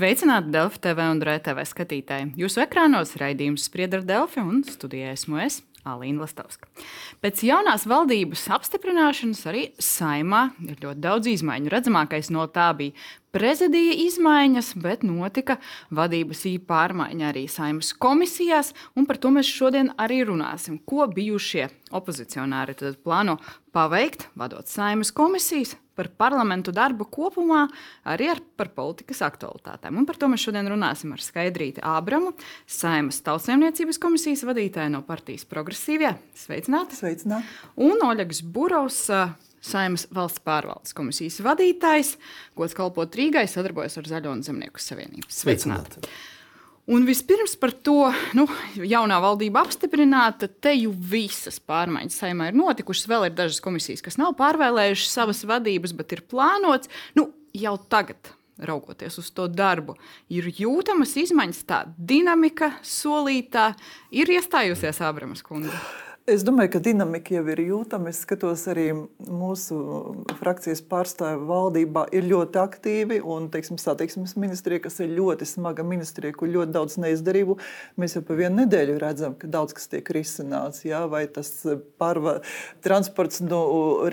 Sveicināti Delfi TV un RTV skatītāji. Jūsu ekrānos raidījums Spriedra Delfi un studijā esmu es. Alīna Lastovska. Pēc jaunās valdības apstiprināšanas arī saimā ir ļoti daudz izmaiņu. Redzamākais no tā bija prezidija izmaiņas, bet notika vadības īpa pārmaiņa arī saimnes komisijās, un par to mēs šodien arī runāsim. Ko bijušie opozicionāri plāno paveikt, vadot saimnes komisijas, par parlamentu darbu kopumā, arī ar, par politikas aktualitātēm. Un par to mēs šodien runāsim ar Skaidrīti Ābramu, Saimas tautsēmniecības komisijas vadītāju no partijas Progresīvie. Sveicināti! Sveicināti. Un Oļegs Burovs. Saimnes valsts pārvaldes komisijas vadītājs, gods kalpot Rīgai, sadarbojas ar Zaļo un Zemnieku savienību. Sveicināti! Sveicināti. Un vispirms par to, nu, jaunā valdība apstiprināta, te jau visas pārmaiņas saimā ir notikušas. Vēl ir dažas komisijas, kas nav pārvēlējušas savas vadības, bet ir plānots nu, jau tagad. Raugoties uz to darbu, ir jūtamas izmaiņas, tā dinamika solītā ir iestājusies Ābramas kundze. Es domāju, ka dinamika jau ir jūtama. Es skatos, arī mūsu frakcijas pārstāvja valdībā ir ļoti aktīvi. Un, teiksim, satiksmes ministrija, kas ir ļoti smaga ministrija, kur ļoti daudz neizdarību, mēs jau pa vienu nedēļu redzam, ka daudz kas tiek risināts. Jā, vai tas pārva, transports no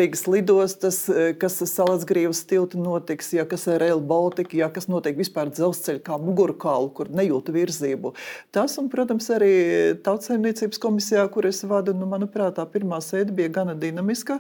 Rīgas lidostas, kas Salacgrīvas tiltu notiks, ja kas ir Rail Baltica, ja kas notiek vispār dzelzceļa kā mugurkaulu, kur nejūt virzību. Tas, un, protams, arī tautsēmniecības komisijā, kur es vadu, nu, manuprāt, tā pirmā sēde bija gana dinamiska.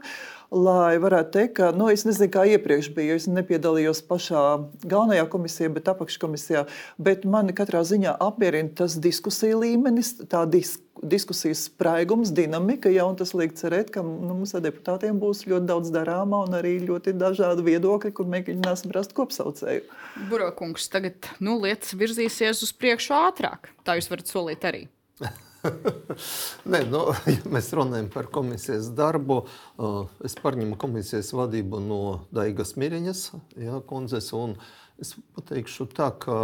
Lai varētu teikt, ka nu, es nezinu, kā iepriekš bija. Es nepiedalījos pašā galvenajā komisijā, bet apakškomisijā. Bet mani katrā ziņā apmierina tas diskusiju līmenis, tā disk diskusijas spraigums, dinamika. Ja, tas liek cerēt, ka nu, mums ar deputātiem būs ļoti daudz darāmā un arī ļoti dažādi viedokļi, kur mēģināsim rast kopsaucēju. Burokungs, tagad nu, lietas virzīsies uz priekšu ātrāk. Tā jūs varat solīt arī. Nē, nu, ja mēs runājam par komisijas darbu, es pārņemu komisijas vadību no Daigas Miriņas ja, kundzes. Es pateikšu tā, ka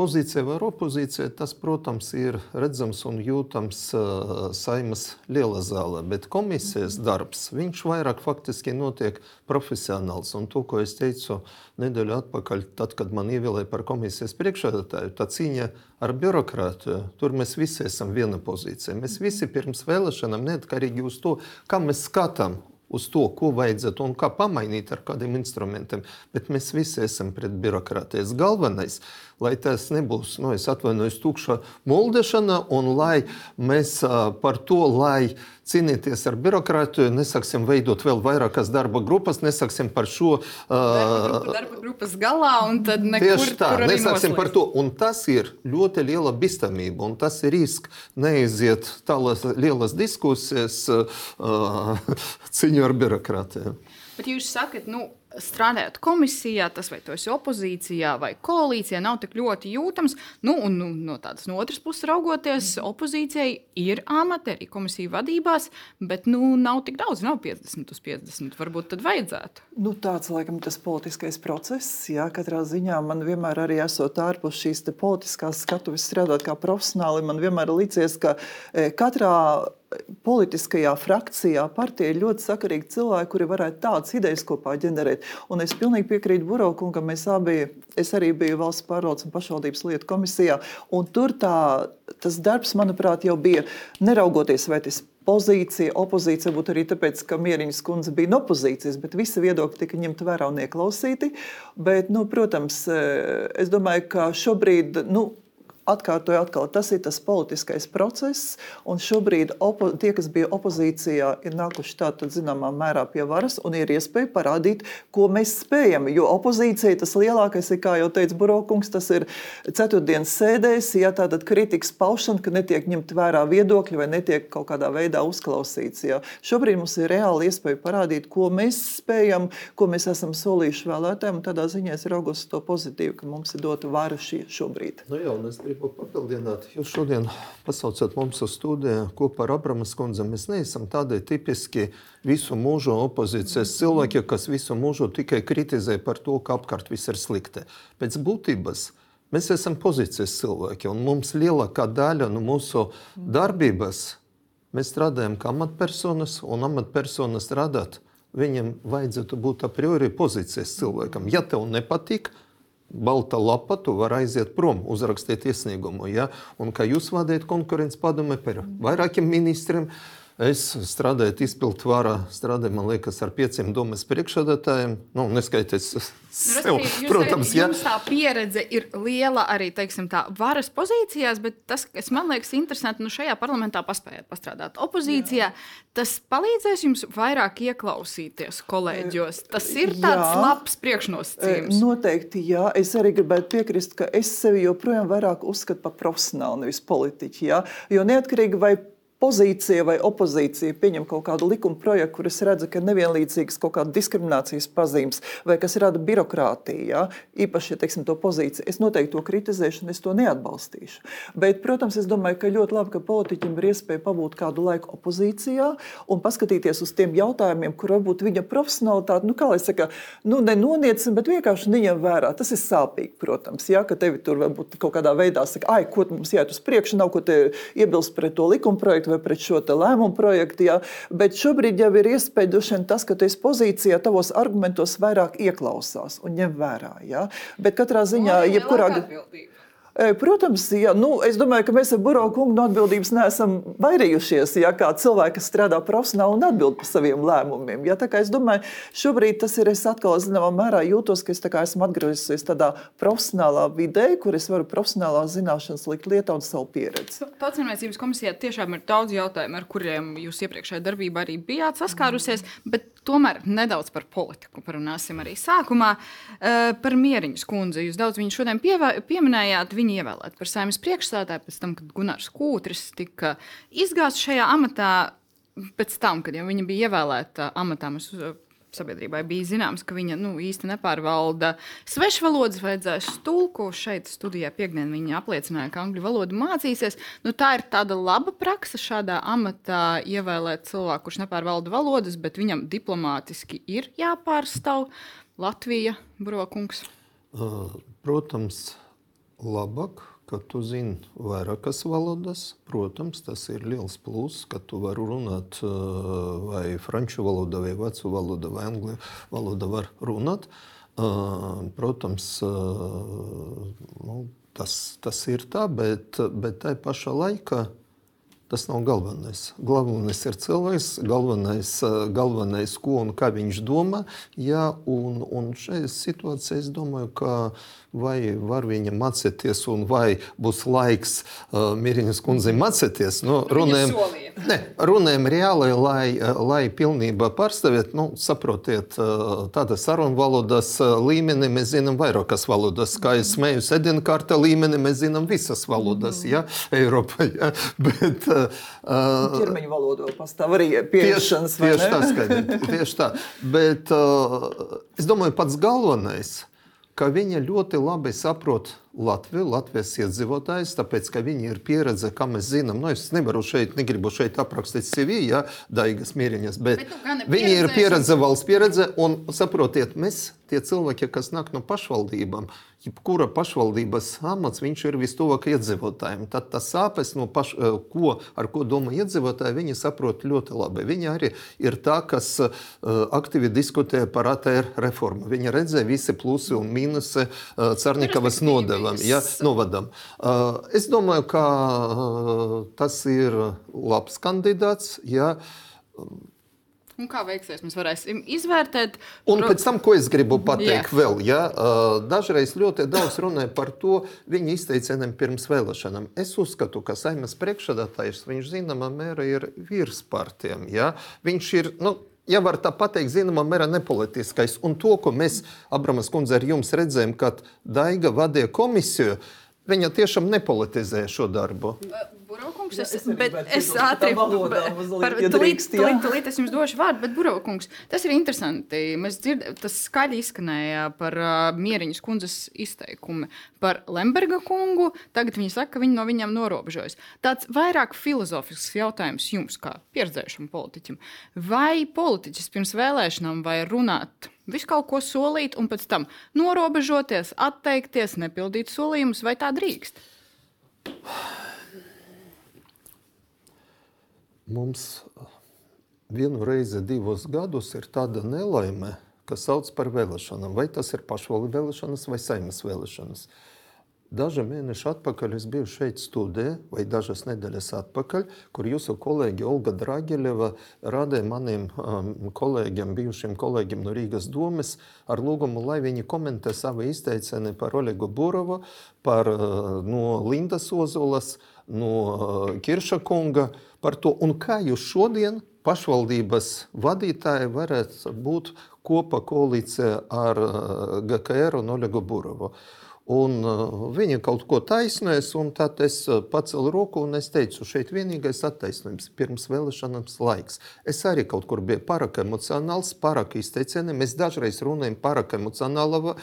Pozīcija vai opozīcija, tas, protams, ir redzams un jūtams uh, saimas liela zālē, bet komisijas darbs, viņš vairāk faktiski notiek profesionāls. Un to, ko es teicu nedēļu atpakaļ, tad, kad man ievēlēja par komisijas priekšsēdētāju, tā cīņa ar birokrātiju, tur mēs visi esam viena pozīcija. Mēs visi pirms vēlēšanām, neatkarīgi uz to, kā mēs skatām uz to, ko vajadzētu un kā pamainīt ar kādiem instrumentiem. Bet mēs visi esam pret birokrātijas. Galvenais, lai tas nebūs, nu, es atvainojos, tukša muldešana, un lai mēs par to, lai cīnīties ar birokrātiju, nesāksim veidot vēl vairākas darba grupas, nesāksim par šo. Uh, darba grupas galā, un tad nekur tieši tā, nesāksim par to. Un tas ir ļoti liela bīstamība, un tas ir risks neiziet tālas lielas diskusijas uh, cīņu ar birokrātiju. Bet jūs sakat, nu, strādājot komisijā, tas vai tu esi opozīcijā vai koalīcijā, nav tik ļoti jūtams. Nu, un, nu, no tādas no otras puses raugoties, opozīcijai ir amati arī komisiju vadībās, bet nu, nav tik daudz, nav 50 uz 50. Varbūt tad vajadzētu. Nu, tāds laikam tas politiskais process. Jā, katrā ziņā man vienmēr arī esot ārpus šīs politiskās skatuves strādāt kā profesionāli, man vienmēr licies, ka e, katrā politiskajā frakcijā, partijā ir ļoti sakarīgi cilvēki, kuri varētu tādas idejas kopā ģenerēt. Un es pilnīgi piekrītu Burovkungam, mēs abi, es arī biju valsts pārvaldes un pašvaldības lietu komisijā, un tur tā, tas darbs, manuprāt, jau bija neraugoties, vai tas pozīcija, opozīcija būtu arī tāpēc, ka Mieriņas kundze bija no opozīcijas, bet visi viedokļi tika ņemti vērā un ieklausīti. Bet, nu, protams, es domāju, ka šobrīd. Nu, atkārtoju, atkal, tas ir tas politiskais process. Un šobrīd opo, tie, kas bija opozīcijā, ir nākuši tādā zināmā mērā pie varas un ir iespēja parādīt, ko mēs spējam. Jo opozīcija tas lielākais ir, kā jau teica Burokungs, tas ir ceturtdienas sēdēs, ja tāda kritikas paušana, ka netiek ņemt vērā viedokļi vai netiek kaut kādā veidā uzklausīts. Ja. Šobrīd mums ir reāli iespēja parādīt, ko mēs spējam, ko mēs esam solījuši vēlētājiem. Tādā ziņā es raugos to pozitīvi, ka mums ir dota vara šī šobrīd. Nu jā, gribu papildināt. Jūs šodien pasaucat mums uz studiju kopā ar Abramas kundzi. Mēs neesam tādi tipiski visu mūžu opozīcijas cilvēki, kas visu mūžu tikai kritizē par to, ka apkārt viss ir slikti. Pēc būtības mēs esam pozīcijas cilvēki, un mums lielākā daļa no mūsu darbības mēs strādājam kā amatpersonas, un amatpersonas strādāt. Viņam vajadzētu būt a priori pozīcijas cilvēkam. Ja tev nepatīk, balta lapa, tu vari aiziet prom, uzrakstīt iesniegumu. Ja? Un kā jūs vadījat konkurences padomē par vairākiem ministriem, Es strādāju izpildu vārā, strādāju, man liekas, ar pieciem domas priekšsēdētājiem. Nu, neskaities nu, sev, protams, ja. tā pieredze ir liela arī teiksim, tā, varas pozīcijās, bet tas, kas man liekas interesanti, nu šajā parlamentā paspējāt pastrādāt opozīcijā, jā. tas palīdzēs jums vairāk ieklausīties kolēģos. Tas ir tāds jā. labs priekšnosacījums. Noteikti, jā. Es arī gribētu piekrist, ka es sevi joprojām vairāk uzskatu par profesionālu, nevis politiķu. Jā. Jo neatkarīgi vai pozīcija vai opozīcija pieņem kaut kādu likuma projektu, kur es redzu, ka nevienlīdzīgas kaut kāda diskriminācijas pazīmes vai kas rada birokrātiju, ja? īpaši, ja teiksim, to pozīciju, es noteikti to kritizēšu un es to neatbalstīšu. Bet, protams, es domāju, ka ļoti labi, ka politiķim ir iespēja pabūt kādu laiku opozīcijā un paskatīties uz tiem jautājumiem, kur varbūt viņa profesionālitāte, nu, kā lai saka, nu, nenoniecina, bet vienkārši neņem vērā. Tas ir sāpīgi, protams, ja, ka tevi tur varbūt kaut kādā veidā saka, ai, ko mums jāiet uz priekšu, nav ko te iebilst pret to likuma vai pret šo lēmumu projektu. Jā. Bet šobrīd jau ir iespēja tas, ka tu esi pozīcijā, tavos argumentos vairāk ieklausās un ņem vērā. Jā. Bet katrā ziņā, jebkurā gadījumā. Protams, ja, nu, es domāju, ka mēs ar Buro kungu no atbildības neesam vairījušies. Ja, kā cilvēki, kas strādā profesionāli un atbild par saviem lēmumiem. Ja, es domāju, šobrīd tas ir. Es atkal zināmā mērā jūtos, ka es esmu atgriezies tādā profesionālā vidē, kur es varu profesionālā zināšanas likt lietā un savu pieredzi. Tautsēmniecības komisijā tiešām ir daudz jautājumu, ar kuriem jūs iepriekšējā darbībā arī bijāt saskārusies. Mm. Tomēr nedaudz par politiku parunāsim arī sākumā. Uh, par Mieriņas kundzi. Jūs daudz viņu šodien pieminējāt. Viņa ievēlēta par saimnes priekšstādāju pēc tam, kad Gunārs Kūtris tika izgāzts šajā amatā. Pēc tam, kad viņa bija ievēlēta amatā, mēs sabiedrībai bija zināms, ka viņa nu, īsti nepārvalda svešvalodas, vajadzēs tulku. Šeit studijā piekdienā viņa apliecināja, ka angļu valodu mācīsies. Nu, tā ir tāda laba praksa šādā amatā ievēlēt cilvēku, kurš nepārvalda valodas, bet viņam diplomātiski ir jāpārstāv Latvija, Brokungs. Protams, labāk ka tu zini vairākas valodas. Protams, tas ir liels pluss, ka tu vari runāt vai franču valodā, vai vācu valodā, vai angļu valodā var runāt. Protams, nu, tas, tas ir tā, bet, bet tai pašā laikā Tas nav galvenais. Galvenais ir cilvēks, galvenais, galvenais ko un kā viņš domā. Jā, un, un šajā situācijā es domāju, ka vai var viņa mācīties, un vai būs laiks uh, Miriņas kundzei mācīties. Nu, runājam, ne, runājam reāli, lai, lai pilnībā pārstāvēt, nu, saprotiet, uh, tāda sarunu valodas līmeni mēs zinām vairākas valodas. Kā es smēju, sedinkārta līmeni mēs zinām visas valodas, mm. ja, Eiropā. Ja, bet, uh, Ķermeņa valodā pastāv arī pieešanas. Tieši, tieši tā, skaidri, tieši tā. Bet uh, es domāju, pats galvenais ka viņa ļoti labi saprot Latviju, Latvijas iedzīvotājus, tāpēc, ka viņi ir pieredze, kā mēs zinām. Nu, es nevaru šeit, negribu šeit aprakstīt CV, ja Daigas Mīriņas, bet, bet nu, viņi ir pieredze, valsts pieredze, un saprotiet, mēs tie cilvēki, kas nāk no pašvaldībām, jebkura pašvaldības amats, viņš ir vistuvāk iedzīvotājiem. Tad tas sāpes, no paš, eh, ko, ar ko domā iedzīvotāji, viņi saprot ļoti labi. Viņi arī ir tā, kas uh, aktīvi diskutē par ATR reformu. Viņi redzēja visi plusi un mīnusi uh, Cernikavas nodevam, ja, novadam. Es domāju, ka tas ir labs kandidāts. Ja, Un kā veiksies, mēs varēsim izvērtēt. Un pēc tam, ko es gribu pateikt, Jā. vēl, ja, dažreiz ļoti daudz runāja par to viņa izteicieniem pirms vēlēšanām. Es uzskatu, ka saimnes priekšsēdētājs, viņš zināmā mērā ir virs partijām. Ja? Viņš ir, nu, ja var tā pateikt, zināmā mērā nepolitiskais. Un to, ko mēs, Abramas kundze, ar jums redzējām, kad Daiga vadīja komisiju, viņa tiešām nepolitizēja šo darbu. Burbuļkungs, es, es, bet es ātri to es jums došu vārdu, bet Burbuļkungs, tas ir interesanti. Mēs dzirdējām, tas skaļi izskanēja par uh, Mieriņas kundzes izteikumu par Lemberga kungu. Tagad viņi saka, ka viņi no viņiem norobežojas. Tāds vairāk filozofisks jautājums jums, kā pieredzējušam politiķim. Vai politiķis pirms vēlēšanām vai runāt? Visu kaut ko solīt, un pēc tam norobežoties, atteikties, nepildīt solījumus, vai tā drīkst? Mums vienu reizi divus gadus ir tāda nelaime, kas sauc par vēlēšanām. Vai tas ir pašvaldību vēlēšanas vai saimnes vēlēšanas. Daži mēneši atpakaļ es biju šeit studijā, vai dažas nedēļas atpakaļ, kur jūsu kolēģi Olga Dragiļeva radīja maniem um, kolēģiem, bijušiem kolēģiem no Rīgas domes, ar lūgumu, lai viņi komentē savu izteicienu par Olegu Burovu, par uh, no Lindas Ozolas, no uh, Kirša kunga, par to, un kā jūs šodien pašvaldības vadītāji varētu būt kopā koalīcijā ar uh, GKR un Olegu Burovu. Un uh, viņi kaut ko taisnēs, un tad es uh, pacēlu roku un es teicu, šeit vienīgais attaisnojums pirms vēlēšanām laiks. Es arī kaut kur biju pārāk emocionāls, pārāk izteicieni. Mēs dažreiz runājam pārāk emocionāla uh,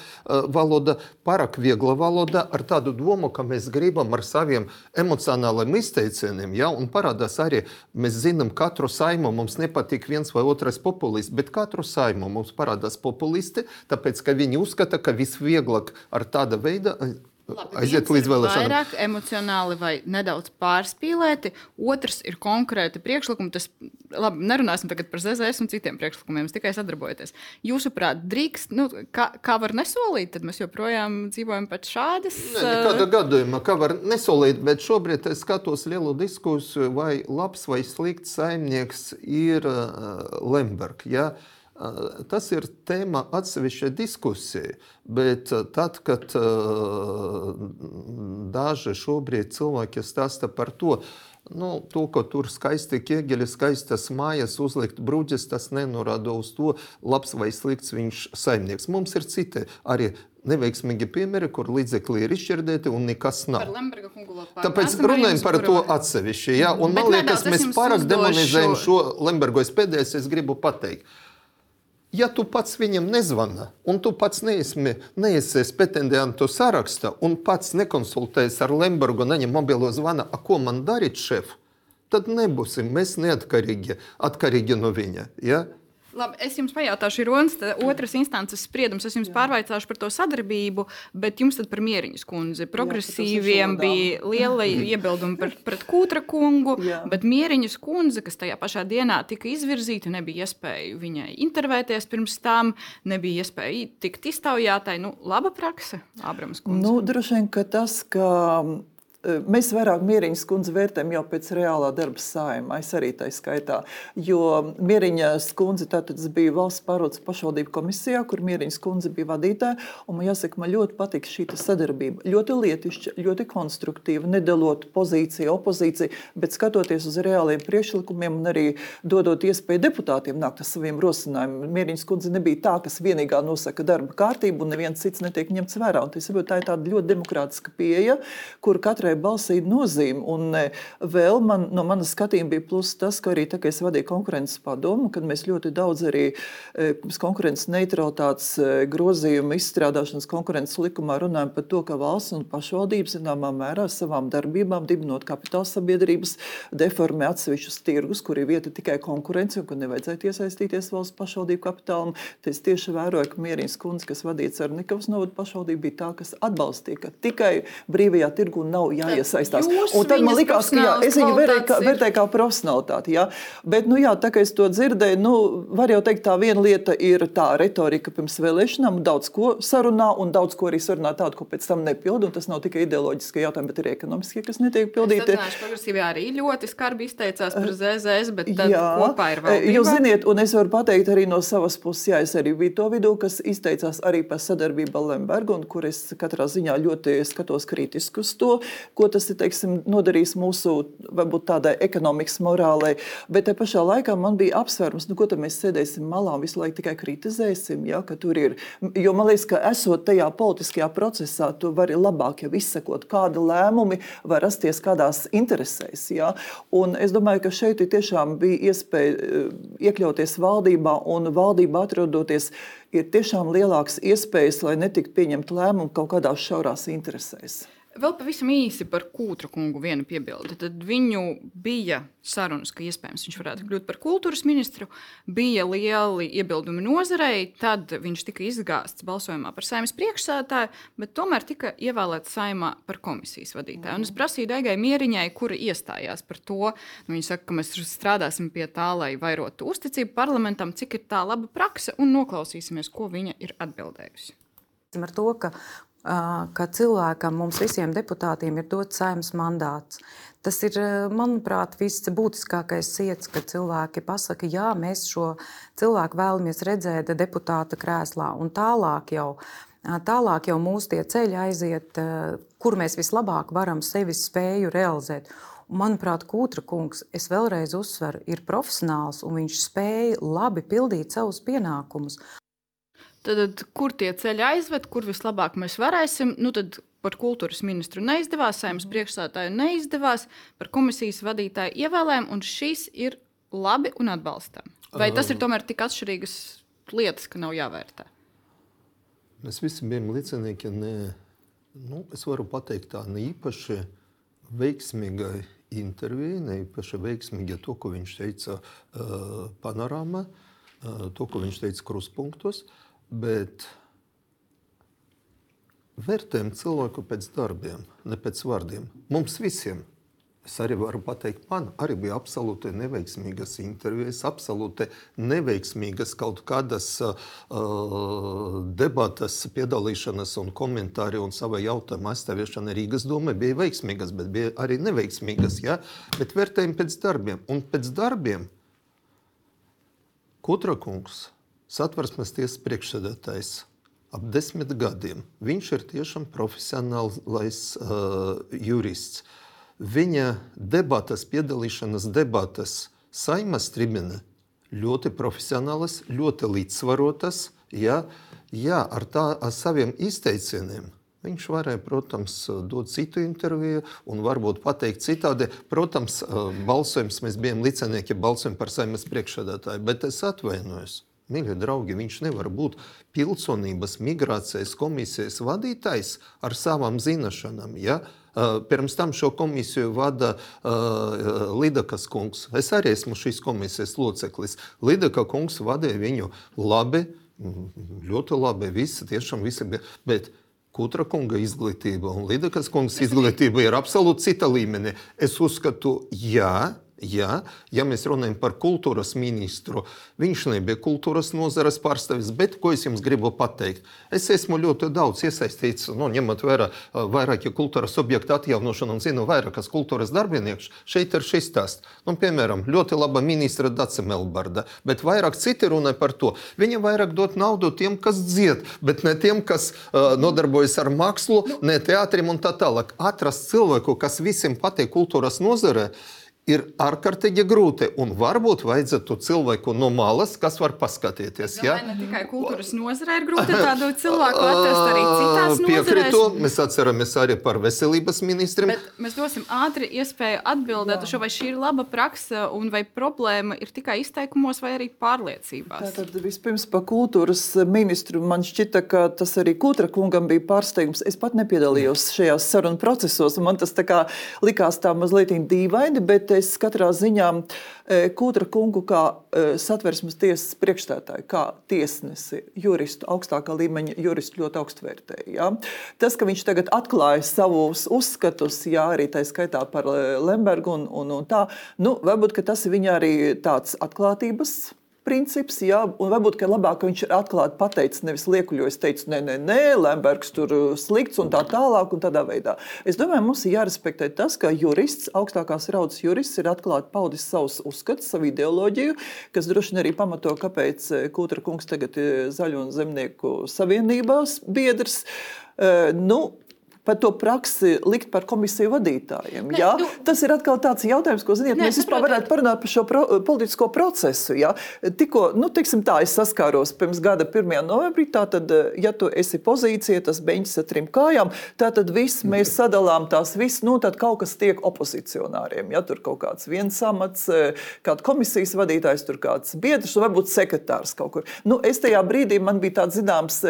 valoda, pārāk viegla valoda, ar tādu domu, ka mēs gribam ar saviem emocionāliem izteicieniem, ja, un parādās arī, mēs zinām, katru saimu mums nepatīk viens vai otrais populists, bet katru saimu mums parādās populisti, tāpēc, ka viņi uzskata, ka visvieglāk ar tāda veida veida Labi, aiziet līdz vēlēšanām. Vairāk emocionāli vai nedaudz pārspīlēti, otrs ir konkrēti priekšlikumi. Tas, labi, nerunāsim tagad par ZZS un citiem priekšlikumiem, tikai sadarbojoties. Jūsuprāt, drīkst, nu, kā, kā var nesolīt, tad mēs joprojām dzīvojam pēc šādas. Ne, nekāda gadījumā, kā var nesolīt, bet šobrīd es skatos lielu diskusiju, vai labs vai slikts saimnieks ir uh, Lembergs. Ja? Uh, Tas ir tēma atsevišķa diskusija, bet tad, kad daži šobrīd cilvēki stāsta par to, nu, to, ka tur skaisti ķieģeļi, skaistas mājas, uzlikt bruģes, tas nenorāda uz to, labs vai slikts viņš saimnieks. Mums ir citi arī neveiksmīgi piemēri, kur līdzekļi ir izšķirdēti un nekas nav. Tāpēc runājam par to atsevišķi. Ja? Un, man liekas, mēs pārāk demonizējam šo Lembergo. Es pēdējais es gribu pateikt. Ja tu pats viņam nezvana, un tu pats neesmi, neiesies pretendentu sarakstā, un pats nekonsultējies ar Lembergu, neņem mobilo zvanu, ko man darīt, šef, tad nebūsim mēs neatkarīgi atkarīgi no viņa. Ja? Labi, es jums pajautāšu, ir Ronas otras instances spriedums. Es jums Jā. pārvaicāšu par to sadarbību, bet jums tad par mieriņu kundzi. Progresīviem Jā, bija liela iebildumi par, pret Kūtra kungu, Jā. bet mieriņas kundze, kas tajā pašā dienā tika izvirzīta, nebija iespēja viņai intervēties pirms tam, nebija iespēja tikt iztaujātai. Nu, laba prakse, Ābrams kundze. Nu, droši vien, ka tas, ka Mēs vairāk Mieriņas kundzi vērtējam jau pēc reālā darba saimā. Es arī tā skaitā. Jo Mieriņas kundze bija valsts pārvaldes pašvaldību komisijā, kur Mieriņas kundze bija vadītāja. Man jāsaka, man ļoti patīk šī sadarbība. Ļoti lietišķa, ļoti konstruktīva, nedalot pozīciju, opozīciju, bet skatoties uz reāliem priekšlikumiem un arī dodot iespēju deputātiem nākt ar saviem rosinājumiem. Mieriņas kundze nebija tā, kas vienīgā nosaka darba kārtību un neviens cits netiek ņemts vērā. Un, tā ir tāda ļoti demokrātiska pieeja, kur katrai balsī nozīme. Un e, vēl man, no manas skatījuma bija plus tas, ka arī tā, ka es vadīju konkurences padomu, kad mēs ļoti daudz arī e, konkurences neutralitātes e, grozījumu izstrādāšanas konkurences likumā runājam par to, ka valsts un pašvaldības zināmā mērā savām darbībām dibinot kapitāla sabiedrības deformē atsevišķus tirgus, kur ir vieta tikai konkurence un kur nevajadzētu iesaistīties valsts pašvaldību kapitālam. Es tieši vēroju, ka Mierijas kundze, kas vadīja Cernikavas novadu pašvaldību, bija tā, kas atbalstīja, ka tikai brīvajā tirgu nav jāiesaistās. Un tad man likās, ka jā, es viņu vērtēju kā, profesionālitāti. Jā. Bet, nu, jā, tā kā es to dzirdēju, nu, var jau teikt, tā viena lieta ir tā retorika pirms vēlēšanām, daudz ko sarunā un daudz ko arī sarunā tādu, ko pēc tam nepilda. Tas nav tikai ideoloģiskie jautājumi, bet arī ekonomiskie, kas netiek pildīti. Progresīvi arī ļoti skarbi izteicās par ZZS, bet jā, kopā ir vēl. Jūs ziniet, un es varu pateikt arī no savas puses, jā, es arī biju to vidū, kas izteicās arī par sadarbību ar Lembergu, un kur es katrā ziņā ļoti skatos kritiski uz to, ko tas ir teiksim, nodarījis mūsu varbūt, tādai ekonomikas morālei. Bet te pašā laikā man bija apsvērums, nu, ko tad mēs sēdēsim malā un visu laiku tikai kritizēsim. Ja, jo man liekas, ka esot tajā politiskajā procesā, tu vari labāk jau izsekot, kāda lēmumi var rasties kādās interesēs. Ja. Un es domāju, ka šeit tiešām bija iespēja eh, iekļauties valdībā un valdība atrodoties ir tiešām lielākas iespējas, lai netiktu pieņemt lēmumu kaut kādās šaurās interesēs. Vēl pavisam īsi par Kūtra kungu vienu piebildi. Tad viņu bija sarunas, ka iespējams viņš varētu kļūt par kultūras ministru. Bija lieli iebildumi nozarei, tad viņš tika izgāzts balsojumā par saimnes priekšsēdētāju, bet tomēr tika ievēlēts saimā par komisijas vadītāju. Un es prasīju Daigai Mieriņai, kura iestājās par to. Nu, viņa saka, ka mēs strādāsim pie tā, lai vairotu uzticību parlamentam, cik ir tā laba prakse, un noklausīsimies, ko viņa ir atbildējusi. Ar to, ka ka cilvēkam, mums visiem deputātiem, ir dots saimnes mandāts. Tas ir, manuprāt, viss būtiskākais ciets, kad cilvēki pasaka, jā, mēs šo cilvēku vēlamies redzēt deputāta krēslā. Un tālāk jau, tālāk jau mūsu tie ceļi aiziet, kur mēs vislabāk varam sevi spēju realizēt. Manuprāt, Kūtra kungs, es vēlreiz uzsveru, ir profesionāls un viņš spēja labi pildīt savus pienākumus. Tad, kur tie ceļi aizved, kur vislabāk mēs varēsim, nu tad par kultūras ministru neizdevās, saimnes priekšsētāju neizdevās, par komisijas vadītāju ievēlējumu, un šīs ir labi un atbalstām. Vai tas ir tomēr tik atšķirīgas lietas, ka nav jāvērtē? Mēs visi bijām līdzinieki. Ne, nu, es varu pateikt, tā ne īpaši veiksmīgai intervijai, ne īpaši veiksmīgai to, ko viņš teica uh, panorāmā, uh, to, ko viņš teica kruspunktos. Uh, bet vērtējam cilvēku pēc darbiem, ne pēc vārdiem. Mums visiem. Es arī varu pateikt, man arī bija absolūti neveiksmīgas intervijas, absolūti neveiksmīgas kaut kādas uh, debatas, piedalīšanas un komentāri un sava jautājuma aizstāviešana Rīgas domē bija veiksmīgas, bet bija arī neveiksmīgas. Ja? Bet vērtējam pēc darbiem. Un pēc darbiem Kutrakungs satversmes tiesas priekšsēdētājs ap desmit gadiem. Viņš ir tiešām profesionāls uh, jurists. Viņa debatas, piedalīšanās debatas saimas tribīne ļoti profesionālas, ļoti līdzsvarotas. Ja, ja ar, tā, ar saviem izteicieniem Viņš varēja, protams, dot citu interviju un varbūt pateikt citādi. Protams, uh, balsojums mēs bijām licinieki balsojumi par saimnes priekšsēdētāju, bet es atvainojos. Mīļie draugi, viņš nevar būt pilsonības migrācijas komisijas vadītājs ar savām zināšanām. Ja? Pirms tam šo komisiju vada uh, Lidakas kungs. Es arī esmu šīs komisijas loceklis. Lidaka kungs vadīja viņu labi, ļoti labi. Visi tiešām visi bija. Bet Kutra kunga izglītība un Lidakas kungas izglītība ir absolūti cita līmenī. Es uzskatu, jā. Ja, ja mēs runājam par kultūras ministru, viņš nebija kultūras nozares pārstāvis, bet ko es jums gribu pateikt? Es esmu ļoti daudz iesaistīts, nu, ņemot vērā vairāki kultūras objektu atjaunošanu un zinu vairākas kultūras darbiniekus. Šeit ir šis stāsts. Nu, piemēram, ļoti laba ministra Dace Melbarda, bet vairāk citi runā par to. Viņa vairāk dot naudu tiem, kas dzied, bet ne tiem, kas uh, nodarbojas ar mākslu, ne teātrim un tā tālāk. Atrast cilvēku, kas visiem patīk kultūras nozarē ir ārkārtīgi grūti. Un varbūt vajadzētu cilvēku no malas, kas var paskatīties. Ja? Ne tikai kultūras nozarē ir grūti tādu cilvēku atrast arī citās nozarēs. Piekrītu, mēs atceramies arī par veselības ministriem. Bet mēs dosim ātri iespēju atbildēt uz šo, vai šī ir laba praksa un vai problēma ir tikai izteikumos vai arī pārliecībās. Tātad vispirms par kultūras ministru man šķita, ka tas arī Kutra kungam bija pārsteigums. Es pat nepiedalījos šajās sarunu procesos, un man tas tā kā likās tā mazliet dīvaini, bet es katrā ziņā e, Kūtra kungu kā e, satversmes tiesas priekšstādāju, kā tiesnesi, juristu, augstākā līmeņa juristu ļoti augstu vērtēju. Ja? Tas, ka viņš tagad atklāja savus uzskatus, jā, arī tā skaitā par e, Lembergu un, un, un tā, nu, varbūt tas ir viņa arī tāds atklātības princips. Jā, un varbūt labāk, viņš ir atklāti pateicis, nevis liekuļojis, teicis, nē, nē, nē, Lembergs tur uh, slikts un tā tālāk. Un tādā veidā. Es domāju, mums ir jārespektē tas, ka jurists, augstākās raudas jurists, ir atklāti paudis savus uzskatus, savu ideoloģiju, kas droši vien arī pamato, kāpēc uh, Kūtra kungs tagad ir Zaļo un Zemnieku savienībās biedrs. Uh, nu, par to praksi likt par komisiju vadītājiem. Ne, nu, Tas ir atkal tāds jautājums, ko ziniet, ne, mēs vispār varētu parunāt par šo pro, politisko procesu. Ja? Tikko, nu, tiksim tā, es saskāros pirms gada 1. novembrī, tātad, ja tu esi pozīcija, tas beņķis ar trim kājām, tātad viss mēs sadalām tās viss, nu, tad kaut kas tiek opozicionāriem. Ja? Tur kaut kāds viens amats, kāda komisijas vadītājs, tur kāds biedrs un varbūt sekretārs kaut kur. Nu, es tajā brīdī man bija tāds zināms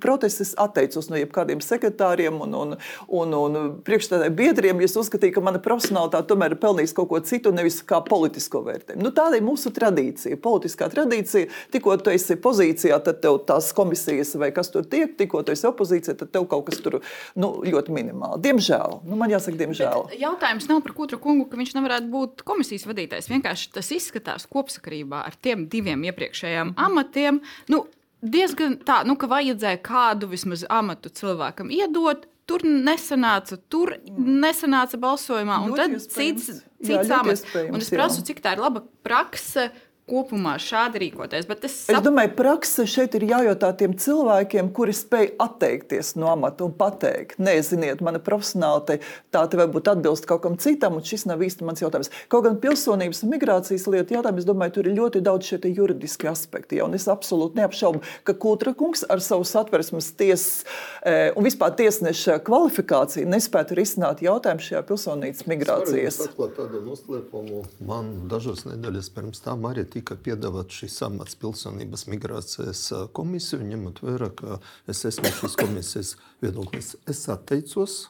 protests, es atteicos no jebkādiem sekretāriem un un, un, un, un priekšstādāju biedriem, ja es uzskatīju, ka mana profesionālitāte tomēr ir pelnījusi kaut ko citu, nevis kā politisko vērtējumu. Nu, tāda ir mūsu tradīcija, politiskā tradīcija. Tikko tu esi pozīcijā, tad tev tās komisijas vai kas tur tiek, tikko tu esi opozīcijā, tad tev kaut kas tur nu, ļoti minimāli. Diemžēl, nu, man jāsaka, diemžēl. Bet jautājums nav par Kutru kungu, ka viņš nevarētu būt komisijas vadītājs. Vienkārši tas izskatās kopsakarībā ar tiem diviem iepriekšējiem amatiem. Nu, diezgan tā, nu, ka vajadzēja kādu vismaz amatu cilvēkam iedot. Tur nesanāca, tur nesanāca balsojumā, un Ļoti tad cits, Jā, cits ļoti amats. Un es jā. prasu, cik tā ir laba prakse kopumā šādi rīkoties. Bet es Es saprotu, domāju, praksa šeit ir jājautā tiem cilvēkiem, kuri spēj atteikties no amata un pateikt, neziniet, mana profesionālitāte tā te varbūt atbilst kaut kam citam, un šis nav īsti mans jautājums. Kaut gan pilsonības un migrācijas lietu jautājums, es domāju, tur ir ļoti daudz šie te juridiski aspekti. Ja, un es absolūti neapšaubu, ka Kultra kungs ar savu satversmes tiesas eh, un vispār tiesneša kvalifikāciju nespētu risināt jautājumu šajā pilsonības migrācijas. Es atklāju tādu noslēpumu. Man dažas nedēļas pirms tam arī tika piedāvāts šis amats pilsonības migrācijas komisiju, ņemot vērā, ka es esmu šīs komisijas viedoklis. Es atteicos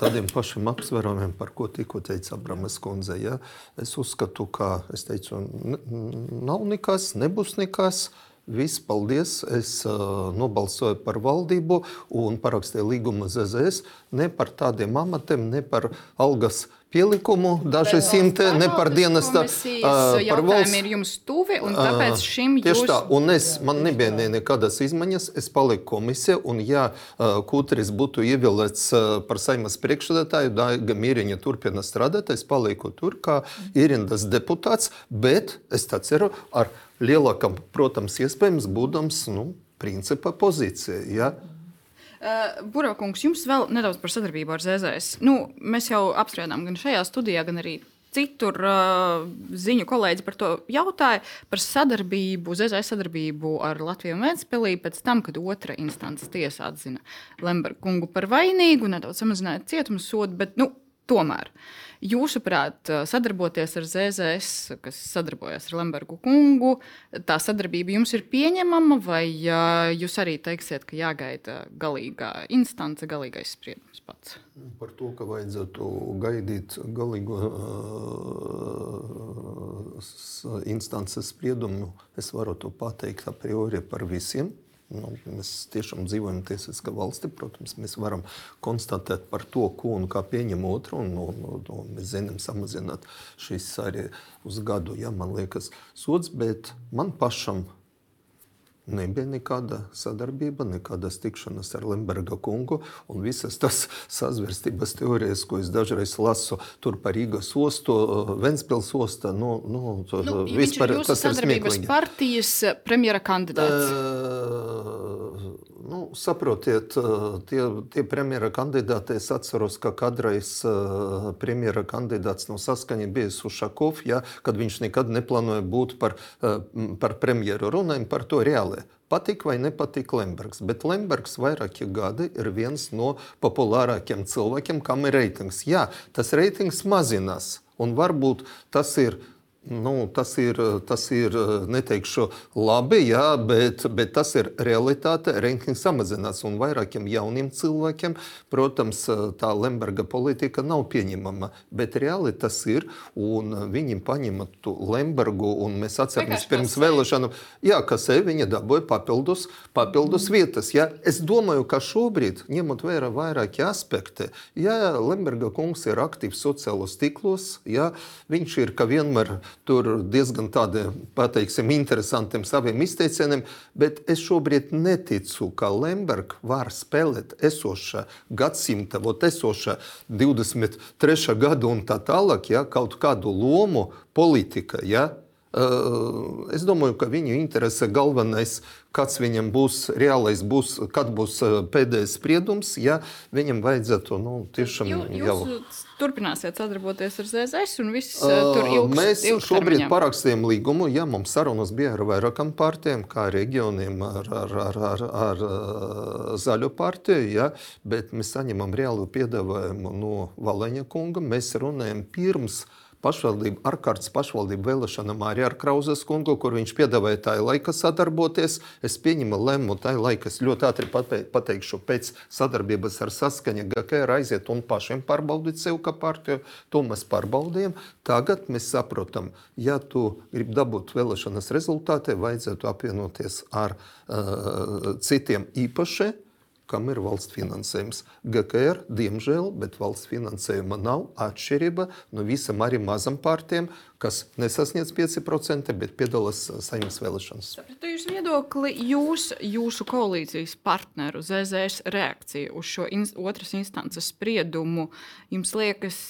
tādiem pašiem apsvērumiem, par ko tikko teica Abramas kundze. Ja? Es uzskatu, ka es teicu, "N- nav nekas, nebūs nekas. Viss, paldies. Es uh, nobalsoju par valdību un parakstīju līgumu ZZS ne par tādiem amatiem, ne par algas pielikumu, daži simti, ne par dienas uh, jautājumi ir jums tuvi, un tāpēc šim Tieši jūs... tā, un es, man nebija ne, nekādas izmaiņas. Es paliku komisijā, un ja Kutris būtu ievēlēts par saimas priekšsēdētāju, Daiga Mīriņa turpina strādāt, es paliku tur kā ierindas deputāts, bet es tā ceru ar lielākam, protams, iespējams, būdams, nu, principa pozīcija. Ja? Uh, Burbuļkungs, jums vēl nedaudz par sadarbību ar ZZS. Nu, mēs jau apspriedām gan šajā studijā, gan arī citur uh, ziņu kolēģi par to jautāja. Par sadarbību, ZZS sadarbību ar Latviju un Vēnspilī pēc tam, kad otra instances tiesa atzina Lemberga kungu par vainīgu, nedaudz samazināja cietuma sodu, bet nu, tomēr. Jūsuprāt, sadarboties ar ZZS, kas sadarbojas ar Lembergu kungu, tā sadarbība jums ir pieņemama, vai jūs arī teiksiet, ka jāgaida galīgā instance, galīgais spriedums pats? Par to, ka vajadzētu gaidīt galīgo uh, instances spriedumu, es varu to pateikt a priori par visiem. Nu, mēs tiešām dzīvojam tiesiskā valstī. Protams, mēs varam konstatēt par to, ko un kā pieņem otru. Un, un, un, un mēs zinām, samazināt šīs arī uz gadu, ja man liekas, sods. Bet man pašam Nebija nekāda sadarbība, nekādas tikšanās ar Lemberga kungu. Un visas tās sazvērstības teorijas, ko es dažreiz lasu tur par Rīgas ostu, Ventspils ostā, nu, nu, Nu, vispār tas ir sadarbības smieklīgi. partijas premjera kandidāts. Ē, Nu, saprotiet, tie, tie premjera kandidāti, es atceros, ka kādreiz premjera kandidāts no saskaņa bija Sušakov, ja, kad viņš nekad neplānoja būt par, par premjeru. Runājam par to reāli. Patīk vai nepatīk Lembergs, bet Lembergs vairāki gadi ir viens no populārākiem cilvēkiem, kam ir reitings. Jā, tas reitings mazinās, un varbūt tas ir Nu, tas ir, tas ir, neteikšu, labi, jā, bet, bet tas ir realitāte. Reitings samazinās, un vairākiem jauniem cilvēkiem, protams, tā Lemberga politika nav pieņemama. Bet reāli tas ir, un viņi paņēma to Lembergu, un mēs atceramies pirms jā, kas e, viņa dabūja papildus, papildus vietas. Jā. Es domāju, ka šobrīd, ņemot vērā vairāki aspekti, ja Lemberga kungs ir aktīvs sociālos tīklos, ja viņš ir kā vienmēr tur diezgan tādiem, pateiksim, interesantiem saviem izteicieniem, bet es šobrīd neticu, ka Lemberga var spēlēt esošā gadsimta, vot esošā 23. gada un tā tālāk, ja kaut kādu lomu politika. Ja? Uh, Es domāju, ka viņu interese galvenais, kāds viņam būs reālais, būs, kad būs uh, pēdējais spriedums, ja viņam vajadzētu nu, tiešām Jū, jau. turpināsiet sadarboties ar ZZS un viss uh, tur Uh, ilgs, Mēs šobrīd parakstījām līgumu. Jā, mums sarunas bija ar vairākām partijām, kā reģioniem, ar, ar, ar, ar, ar uh, zaļo partiju. Jā, bet mēs saņemam reālu piedāvājumu no Valeņa kunga. Mēs runājam pirms pašvaldību, ārkārtas pašvaldību vēlēšanām arī ar Krauzes kungu, kur viņš piedāvāja tā laika sadarboties. Es pieņemu lēmumu tā laika, es ļoti ātri pateikšu, pēc sadarbības ar saskaņa GKR aiziet un pašiem pārbaudīt sev kā partiju. To mēs pārbaudījām. Tagad mēs saprotam, ja tu gribi dabūt vēlēšanas rezultātē, vajadzētu apvienoties ar uh, citiem īpašiem kam ir valsts finansējums. GKR, diemžēl, bet valsts finansējuma nav atšķirība no visam arī mazam partijām, kas nesasniedz 5%, bet piedalās saimnes vēlēšanas. Sapratu jūs viedokli, jūs, jūsu koalīcijas partneru ZZS reakcija uz šo in otras instances spriedumu jums liekas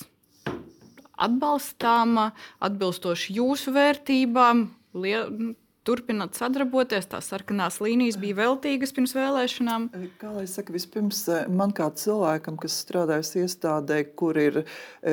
atbalstāma, atbilstoši jūsu vērtībām, liel, turpināt sadarboties. Tās sarkanās līnijas bija veltīgas pirms vēlēšanām. Kā lai saka, vispirms man kā cilvēkam, kas strādājas iestādē, kur ir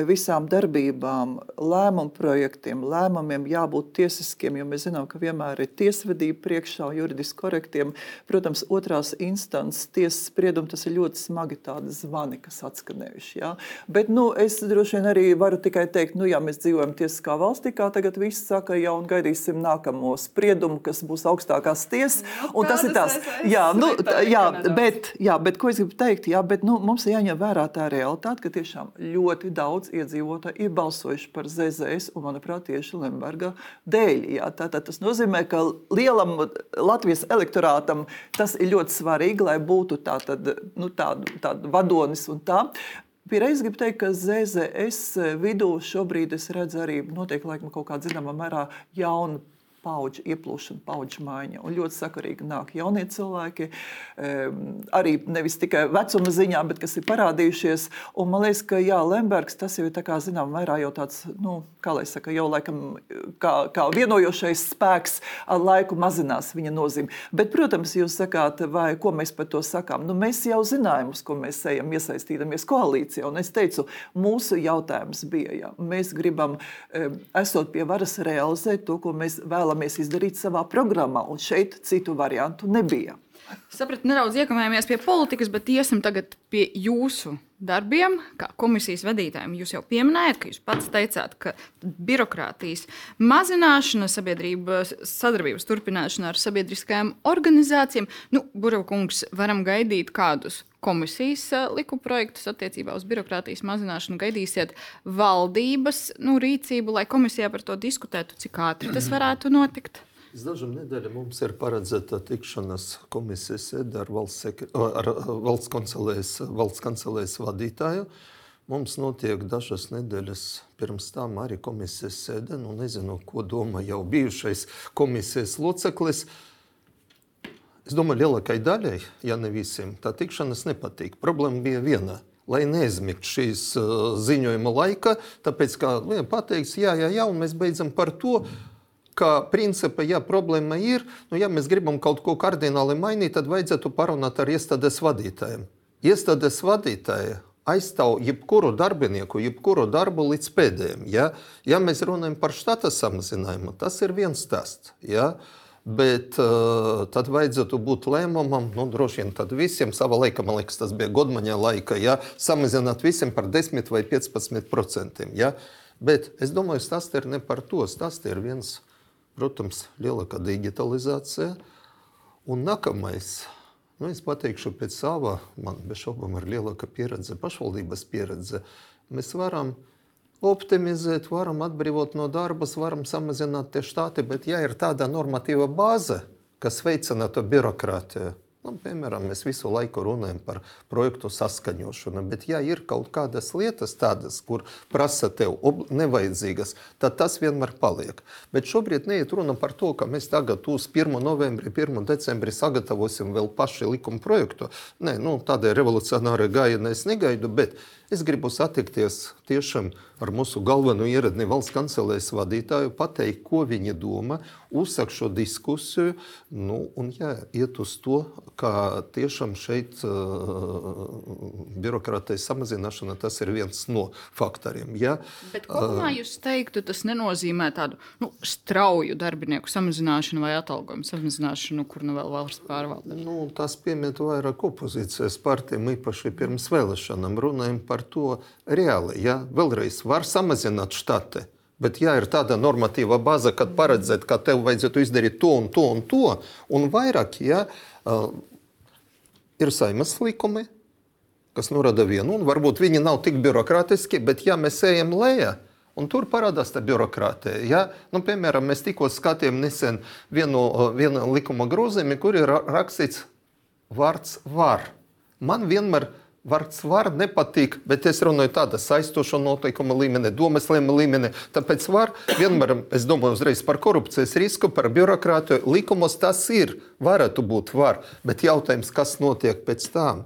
visām darbībām, lēmumu projektiem, lēmumiem jābūt tiesiskiem, jo mēs zinām, ka vienmēr ir tiesvedība priekšā juridiski korektiem. Protams, otrās instances tiesas spriedumi tas ir ļoti smagi tādi zvani, kas atskanējuši. Ja? Bet nu, es droši vien arī varu tikai teikt, nu jā, mēs dzīvojam tiesiskā valstī, kā tagad viss saka, jau un gaidīsim nākamo spriedumu spriedumu, kas būs augstākās tiesas. Nu, tas ir tas, jā, nu, jā, bet, jā, bet ko es gribu teikt, jā, bet nu, mums ir jāņem vērā tā realitāte, ka tiešām ļoti daudz iedzīvotāji ir balsojuši par ZZS un, manuprāt, tieši Lemberga dēļ. Jā, tātad tas nozīmē, ka lielam Latvijas elektorātam tas ir ļoti svarīgi, lai būtu tā, tad, nu, tāda, tāda vadonis un tā. Pirmais gribu teikt, ka ZZS vidū šobrīd es redzu arī notiek laikam kaut kāda zināmā mērā jauna paudžu ieplūšana, paudžu maiņa. Un ļoti sakarīgi nāk jaunie cilvēki, arī nevis tikai vecuma ziņā, bet kas ir parādījušies. Un man liekas, ka jā, Lembergs tas jau ir kā zinām, vairāk jau tāds, nu, kā lai saka, jau laikam kā, kā vienojošais spēks ar laiku mazinās viņa nozīme. Bet, protams, jūs sakāt, vai ko mēs par to sakām? Nu, mēs jau zinājām, uz ko mēs ejam iesaistīdamies koalīcijā. Un es teicu, mūsu jautājums bija, ja mēs gribam, esot pie varas, realizēt to, ko mēs vēlamies vēlamies izdarīt savā programmā, un šeit citu variantu nebija. Sapratu, nedaudz iekavējamies pie politikas, bet iesim tagad pie jūsu darbiem, kā komisijas vadītājiem. Jūs jau pieminējāt, ka jūs pats teicāt, ka birokrātijas mazināšana, sabiedrības sadarbības turpināšana ar sabiedriskajām organizācijām, nu, Burbuļkungs, varam gaidīt kādus komisijas likuma projektus attiecībā uz birokrātijas mazināšanu. Gaidīsiet valdības nu, rīcību, lai komisijā par to diskutētu, cik ātri tas varētu notikt. Pēc dažām nedēļām mums ir paredzēta tikšanās komisijas sēde ar valsts, sekre, ar valsts, kancelēs, valsts kancelēs vadītāju. Mums notiek dažas nedēļas pirms tam arī komisijas sēde. Nu, nezinu, ko domā jau bijušais komisijas loceklis. Es domāju, lielākai daļai, ja ne visiem, tā tikšanās nepatīk. Problēma bija viena lai neizmigtu šīs uh, ziņojuma laika. Tāpēc, kā viena pateiks, jā, jā, jā, un mēs beidzam par to ka principā, ja problēma ir, nu, ja mēs gribam kaut ko kardināli mainīt, tad vajadzētu parunāt ar iestādes vadītājiem. Iestādes vadītāji aizstāv jebkuru darbinieku, jebkuru darbu līdz pēdējiem. Ja, ja mēs runājam par štata samazinājumu, tas ir viens stāsts. Ja. Bet uh, tad vajadzētu būt lēmumam, nu, droši vien visiem savā laikā, man liekas, tas bija Godmaņa laika, ja, samazināt visiem par 10 vai 15 procentiem. Ja. Bet es domāju, tas ir ne par to, tas ir viens Protams, lielākā digitalizācija. Un nākamais, nu, es pateikšu pēc sava, man bez šaubām ir lielāka pieredze, pašvaldības pieredze. Mēs varam optimizēt, varam atbrīvot no darba, varam samazināt tie štāti, bet ja ir tāda normatīva bāze, kas veicina to birokrātiju, Nu, piemēram, mēs visu laiku runājam par projektu saskaņošanu, bet, ja ir kaut kādas lietas, tādas, kur prasa tev nevajadzīgas, tad tas vienmēr paliek. Bet šobrīd neiet runa par to, ka mēs tagad uz 1. novembri, 1. decembrī sagatavosim vēl paši likuma projektu. Nē, nu, tādai revolucionārai gājienai es negaidu, bet es gribu satikties tiešām ar mūsu galveno ieradni valsts kancelēs vadītāju, pateikt, ko viņi domā, uzsākt šo diskusiju nu, un jā, iet uz to, ka tiešām šeit uh, birokrātijas samazināšana tas ir viens no faktoriem. Ja? Bet kopumā jūs teiktu, tas nenozīmē tādu nu, strauju darbinieku samazināšanu vai atalgojumu samazināšanu, kur nu vēl valsts pārvalde? Nu, tas piemīt vairāk opozīcijas partijām, īpaši pirms vēlēšanām runājam par to reāli. Ja? Vēlreiz var samazināt štati, Bet, ja ir tāda normatīva bāze, kad paredzēt, ka tev vajadzētu izdarīt to un to un to, un vairāk, ja ir saimas likumi, kas norāda vienu, un varbūt viņi nav tik birokrātiski, bet ja mēs ejam lejā, Un tur parādās tā birokrātija. Ja? Nu, piemēram, mēs tikko skatījām nesen vienu, vienu likuma grozījumu, kur ir rakstīts vārds var. Man vienmēr vārds var nepatīk, bet es runāju tādā saistoša noteikuma līmenī, domas līmenī. Tāpēc var vienmēr, es domāju, uzreiz par korupcijas risku, par birokrātiju. Likumos tas ir, varētu būt var, bet jautājums, kas notiek pēc tam?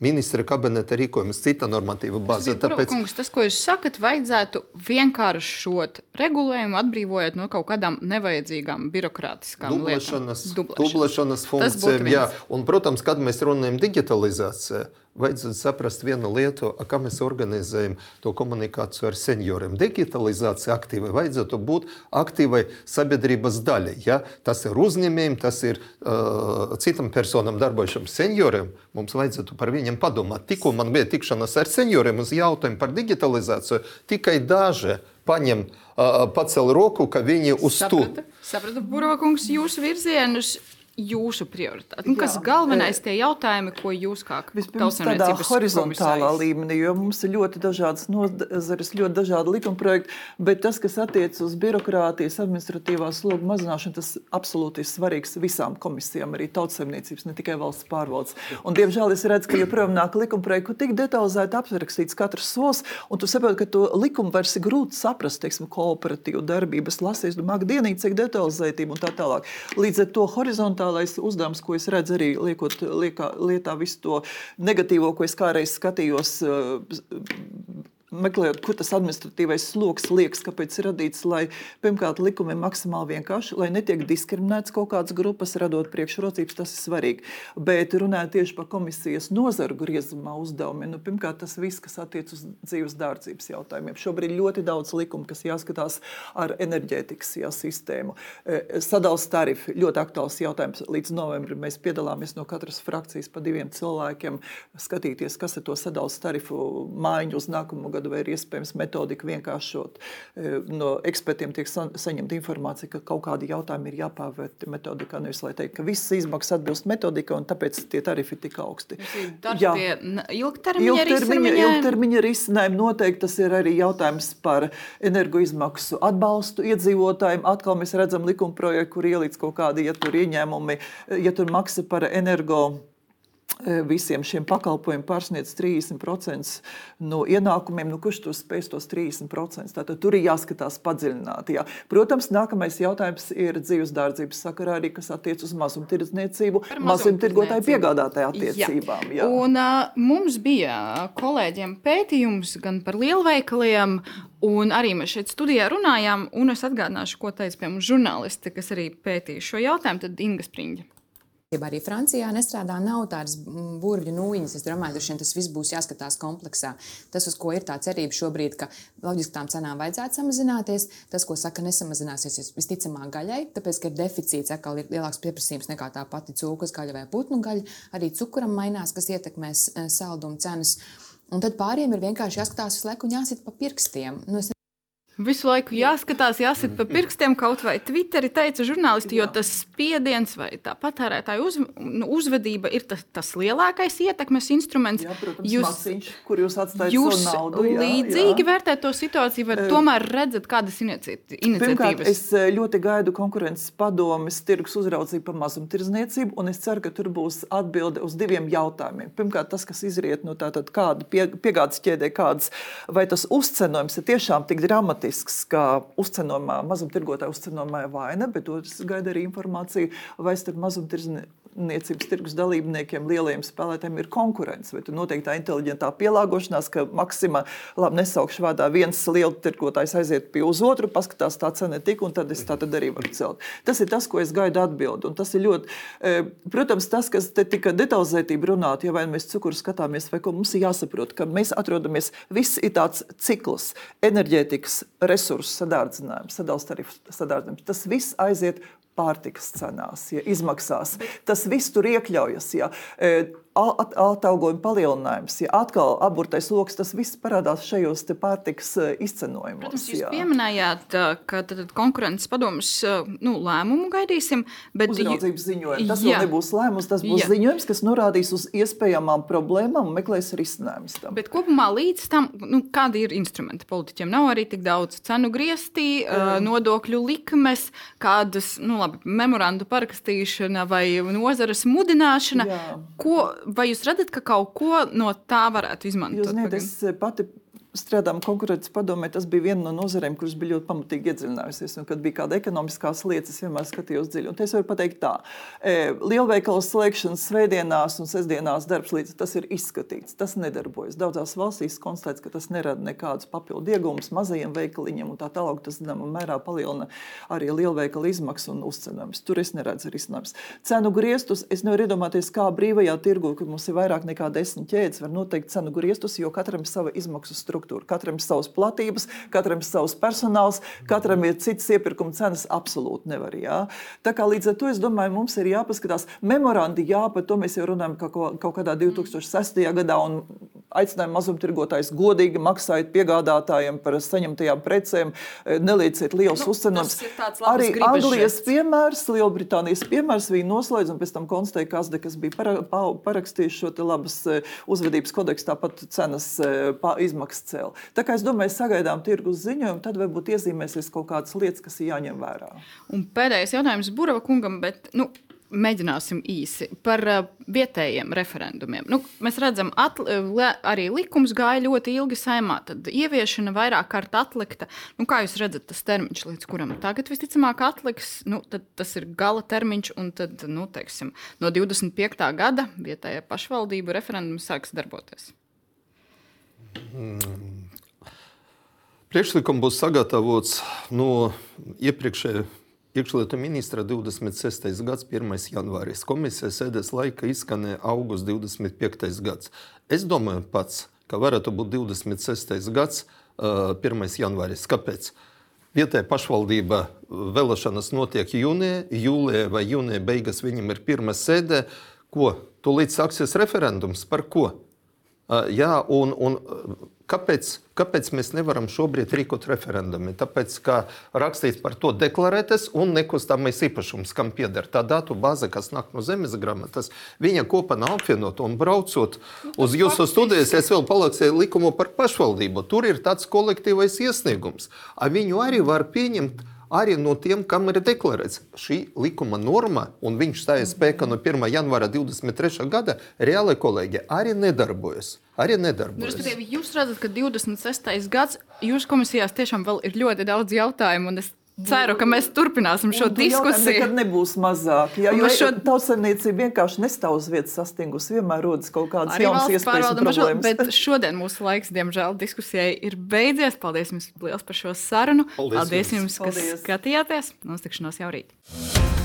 ministra kabineta rīkojums, cita normatīva bāze. Tāpēc... Kungs, tas, ko jūs sakat, vajadzētu vienkāršot regulējumu, atbrīvojot no kaut kādām nevajadzīgām birokrātiskām dublešanas, lietām. Dublešanas funkcijām, jā. Un, protams, kad mēs runājam digitalizācijā, vajadzētu saprast vienu lietu, kā mēs organizējam to komunikāciju ar senioriem. Digitalizācija aktīvai vajadzētu būt aktīvai sabiedrības daļai. Ja? Tas ir uzņēmējiem, tas ir uh, citam personam darbojušam senioriem. Mums vajadzētu par viņiem padomāt. Tikko man bija tikšanās ar senioriem uz jautājumu par digitalizāciju, tikai daži paņem, uh, pacēla roku, ka viņi uz to. Sapratu, sapratu Burokungs, jūsu virzienus jūsu prioritāte? Nu, kas ir galvenais tie jautājumi, ko jūs kā tādā horizontālā komisāris? līmenī, jo mums ir ļoti dažādas nozares, ļoti dažādi likumprojekti, bet tas, kas attiecas uz birokrātijas, administratīvās slogu mazināšanu, tas absolūti ir svarīgs visām komisijām, arī tautsaimniecības, ne tikai valsts pārvaldes. Un, diemžēl es redzu, ka joprojām nāk likumprojekti, kur tik detalizēti aprakstīts katrs solis, un tu saproti, ka to likumu vairs ir grūti saprast, teiksim, kooperatīvu darbības lasīt, domā, dienīgi, cik detalizētība un tā tālāk. Līdz ar to horizontāli fundamentālais uzdevums, ko es redzu arī liekot liekā, lietā visu to negatīvo, ko es kādreiz skatījos meklējot, kur tas administratīvais sloks liekas, kāpēc ir radīts, lai pirmkārt likumi ir maksimāli vienkārši, lai netiek diskriminēts kaut kādas grupas, radot priekšrocības, tas ir svarīgi. Bet runājot tieši par komisijas nozaru griezumā uzdevumiem, nu, pirmkārt tas viss, kas attiec uz dzīves dārdzības jautājumiem. Šobrīd ļoti daudz likumu, kas jāskatās ar enerģētikas jā, sistēmu. E, sadals tarifi ļoti aktuāls jautājums. Līdz novembrim mēs piedalāmies no katras frakcijas pa diviem cilvēkiem skatīties, kas ir to sadals tarifu mājiņu uz nākamo gadu gadu, vai ir iespējams metodiku vienkāršot. E, no ekspertiem tiek saņemta informācija, ka kaut kādi jautājumi ir jāpārvērta metodikā. Nevis lai teikt, ka visas izmaksas atbilst metodikai, un tāpēc tie tarifi ir tik augsti. Jā, ilgtermiņa, ilgtermiņa, ilgtermiņa risinājumi noteikti tas ir arī jautājums par energoizmaksu atbalstu iedzīvotājiem. Atkal mēs redzam likuma projektu, kur ieliks kaut kādi, ja ieņēmumi, ja tur maksa par energo visiem šiem pakalpojumiem pārsniedz 30% no ienākumiem, nu, kurš to spēs tos 30%. Tātad tur ir jāskatās padziļināti. Jā. Protams, nākamais jautājums ir dzīves dārdzības sakarā arī, kas attiec uz mazumtirdzniecību, mazumtirgotāju piegādātāju attiecībām. Jā. Jā. Un, uh, mums bija kolēģiem pētījums gan par lielveikaliem, Un arī mēs šeit studijā runājām, un es atgādināšu, ko teica pie mums žurnālisti, kas arī pētīja šo jautājumu, tad Inga Spriņģa. Arī Francijā nestrādā, nav tādas burbuļu nūjiņas. Es domāju, ka tas viss būs jāskatās kompleksā. Tas, uz ko ir tā cerība šobrīd, ka loģiski tām cenām vajadzētu samazināties, tas, ko saka, nesamazināsies visticamāk gaļai, tāpēc, ka ir deficīts, atkal ir lielāks pieprasījums nekā tā pati cūkas gaļa vai putnu gaļa. Arī cukuram mainās, kas ietekmēs eh, saldumu cenas. Un tad pāriem ir vienkārši jāskatās uz laiku un jāsit pa pirkstiem. Nu, Visu laiku jāskatās, jāsit pa pirkstiem, kaut vai Twitterī teica žurnālisti, jo tas spiediens vai tā patērētāja uz, nu, uzvedība ir tas, tas lielākais ietekmes instruments. Jā, protams, jūs, maciņš, kur jūs atstājat jūs naudu. Jā, līdzīgi jā. vērtēt to situāciju, vai tomēr redzat kādas iniciatīvas? Pirmkārt, es ļoti gaidu konkurences padomes tirgus uzraudzību par mazumtirdzniecību, un es ceru, ka tur būs atbilde uz diviem jautājumiem. Pirmkārt, tas, kas izriet no tātad kāda pie, piegādes ķēdē, kādas, vai tas uzcenojums ir tiešām tik dramatisks, būtisks, ka uzcenomā, mazumtirgotāja uzcenomā vaina, bet otrs gaida arī informāciju, vai starp mazumtirdzniecību niecības tirgus dalībniekiem, lielajiem spēlētājiem ir konkurence. Vai noteikti tā inteliģentā pielāgošanās, ka maksimā, labi, nesaukšu vārdā, viens liels tirgotājs aiziet pie uz otru, paskatās tā cena tik, un tad es tā tad arī varu celt. Tas ir tas, ko es gaidu atbildi. Un tas ir ļoti, e, protams, tas, kas te tika detalizētība runāt, ja vai mēs cukuru skatāmies, vai ko mums ir jāsaprot, ka mēs atrodamies, viss ir tāds cikls, enerģētikas resursu sadārdzinājums, sadals tarifu sadārdzinājums. Tas viss aiziet pārtikas cenās, ja, izmaksās. Tas viss tur iekļaujas. Ja. E, atalgojuma palielinājums, ja atkal aburtais lokus, tas viss parādās šajos pārtikas izcenojumos. Protams, jūs jā. pieminējāt, ka tad konkurences padomus nu, lēmumu gaidīsim. Bet... Uzraudzības ziņojums. Tas jā. vēl nebūs lēmums, tas būs jā. ziņojums, kas norādīs uz iespējamām problēmām un meklēs risinājumus tam. Bet kopumā līdz tam, nu, kādi ir instrumenti politiķiem? Nav arī tik daudz cenu grieztī, um. nodokļu likmes, kādas nu, labi, memorandu parakstīšana vai nozares mudināšana. Jā. Ko, vai jūs redzat, ka kaut ko no tā varētu izmantot? Jūs zināt, es pati strādājām konkurences padomē, tas bija viena no nozarēm, kuras bija ļoti pamatīgi iedziļinājusies. Un, kad bija kāda ekonomiskās lietas, es vienmēr skatījos dziļi. Un es varu pateikt tā, e, lielveikalu slēgšanas svētdienās un sestdienās darbs līdz tas ir izskatīts. Tas nedarbojas. Daudzās valstīs konstatēts, ka tas nerada nekādus papildu iegūmus mazajiem veikaliņiem un tā tālāk. Tas, zināmā mērā, palielina arī lielveikalu izmaksas un uzcenojums. Tur es neredzu risinājums. Cenu griestus es nevaru iedomāties, kā brīvajā tirgu, kur mums ir vairāk nekā desmit ķēdes, var noteikt cenu griestus, jo katram ir sava izmaksu struktūra struktūra. Katram ir savs platības, katram ir savs personāls, katram ir cits iepirkuma cenas. Absolūti nevar. Jā. Tā kā līdz ar to es domāju, mums ir jāpaskatās memorandi, jā, par to mēs jau runājam kaut, kaut kādā 2006. gadā. Aicinājām mazumtirgotājus godīgi maksāt piegādātājiem par saņemtajām precēm, e, nelieciet liels nu, uzcenojums. Arī Anglijas piemērs, Lielbritānijas piemērs bija noslēdzts, un pēc tam konstatēja, ka Asde, kas bija para, pa, parakstījis šo labas e, uzvedības kodeksu, tāpat cenas e, izmaksas cēl. Tā kā es domāju, sagaidām tirgus ziņojumu, tad varbūt iezīmēsies kaut kādas lietas, kas ir jāņem vērā. Un pēdējais jautājums Burava kungam, bet nu, mēģināsim īsi par uh, vietējiem referendumiem. Nu, mēs redzam, ka arī likums gāja ļoti ilgi saimā. Tad ieviešana vairāk kārt atlikta. Nu, kā jūs redzat, tas termiņš, līdz kuram tagad visticamāk atliks, nu, tas ir gala termiņš. Un tad, nu, teiksim, no 25. gada vietējā pašvaldību referendums sāks darboties. Priekšlikums būs sagatavots no iepriekšējā iekšlietu ministra 26. gads, 1. janvāris. Komisijas sēdes laika izskanēja augusts 25. gads. Es domāju pats, ka varētu būt 26. gads, 1. janvāris. Kāpēc? Vietējā pašvaldība vēlēšanas notiek jūnijā, jūlijā vai jūnijā beigas viņam ir pirmā sēde. Ko? Tūlīt sāksies referendums par ko? Jā, un, un kāpēc, kāpēc mēs nevaram šobrīd rīkot referendumu? Tāpēc, ka rakstīts par to deklarētas un nekustamais īpašums, kam pieder tā datu bāze, kas nāk no zemes grāmatas, viņa kopā nav apvienot un braucot nu, uz jūsu studijas, es vēl palaksēju likumu par pašvaldību. Tur ir tāds kolektīvais iesniegums. Viņu arī var pieņemt arī no tiem, kam ir deklarēts šī likuma norma, un viņš stājas spēkā no 1. janvāra 2023. gada, reāli kolēģi arī nedarbojas. Arī nedarbojas. Nu, jūs redzat, ka 26. gads jūsu komisijās tiešām vēl ir ļoti daudz jautājumu, un es Ceru, ka mēs turpināsim šo diskusiju. Nekad nebūs mazāk. Ja, jo šo... tautsēmniecība vienkārši nestāv uz vietas sastingus. Vienmēr rodas kaut kādas Arī jaunas iespējas. Mažo, bet šodien mūsu laiks, diemžēl, diskusijai ir beidzies. Paldies jums liels par šo sarunu. Paldies, Paldies jums, kas Paldies. skatījāties. Uz tikšanos jau rīt.